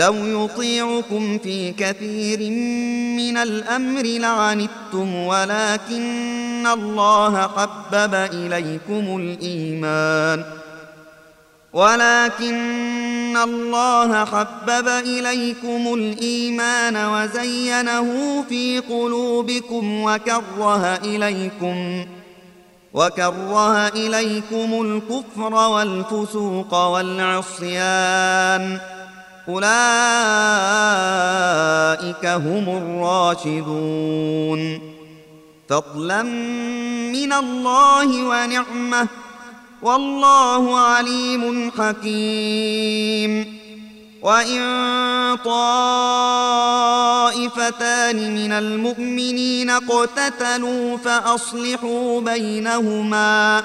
لو يطيعكم في كثير من الأمر لعنتم ولكن الله حبب إليكم الإيمان. ولكن الله حبب إليكم الإيمان وزينه في قلوبكم وكره إليكم وكره إليكم الكفر والفسوق والعصيان. أولئك هم الراشدون. فضلا من الله ونعمة. والله عليم حكيم. وإن طائفتان من المؤمنين اقتتلوا فأصلحوا بينهما.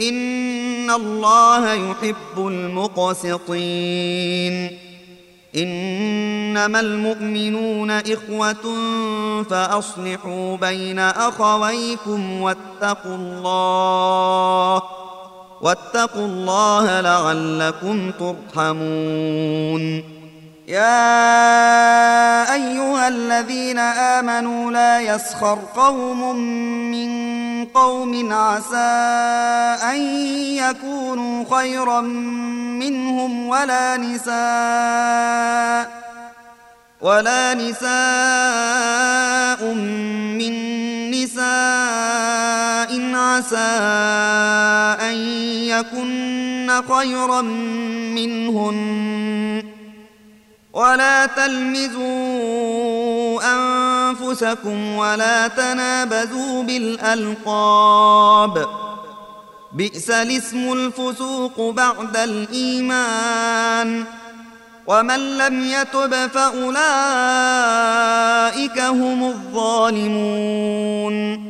إن الله يحب المقسطين. إنما المؤمنون إخوة فأصلحوا بين أخويكم واتقوا الله واتقوا الله لعلكم ترحمون. يا أيها الذين آمنوا لا يسخر قوم من قوم عسى أن يكونوا خيرا منهم ولا نساء ولا نساء من نساء عسى أن يكن خيرا منهن ولا تلمزوا أنفسكم ولا تنابزوا بالألقاب. بئس الاسم الفسوق بعد الإيمان. ومن لم يتب فأولئك هم الظالمون.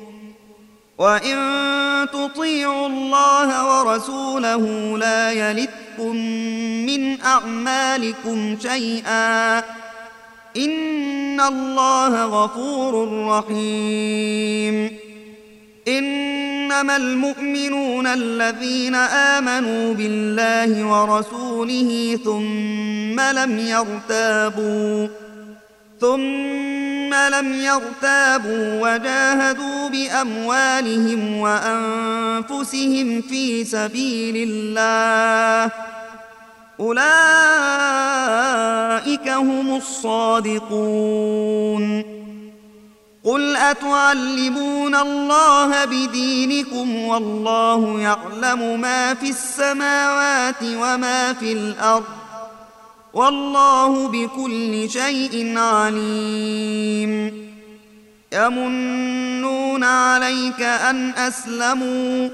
وان تطيعوا الله ورسوله لا يلدكم من اعمالكم شيئا ان الله غفور رحيم. انما المؤمنون الذين امنوا بالله ورسوله ثم لم يرتابوا ثم لم يرتابوا وجاهدوا بأموالهم وأنفسهم في سبيل الله. أولئك هم الصادقون. قل أتعلمون الله بدينكم والله يعلم ما في السماوات وما في الأرض. والله بكل شيء عليم. يمنون عليك أن أسلموا.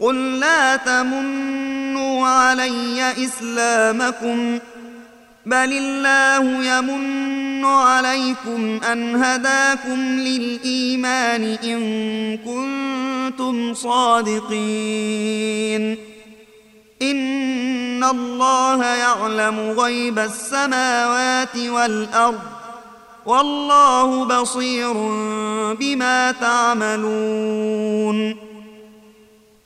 قل لا تمنوا علي إسلامكم. بل الله يمن عليكم أن هداكم للإيمان إن كنتم صادقين. الله يعلم غيب السماوات والأرض والله بصير بما تعملون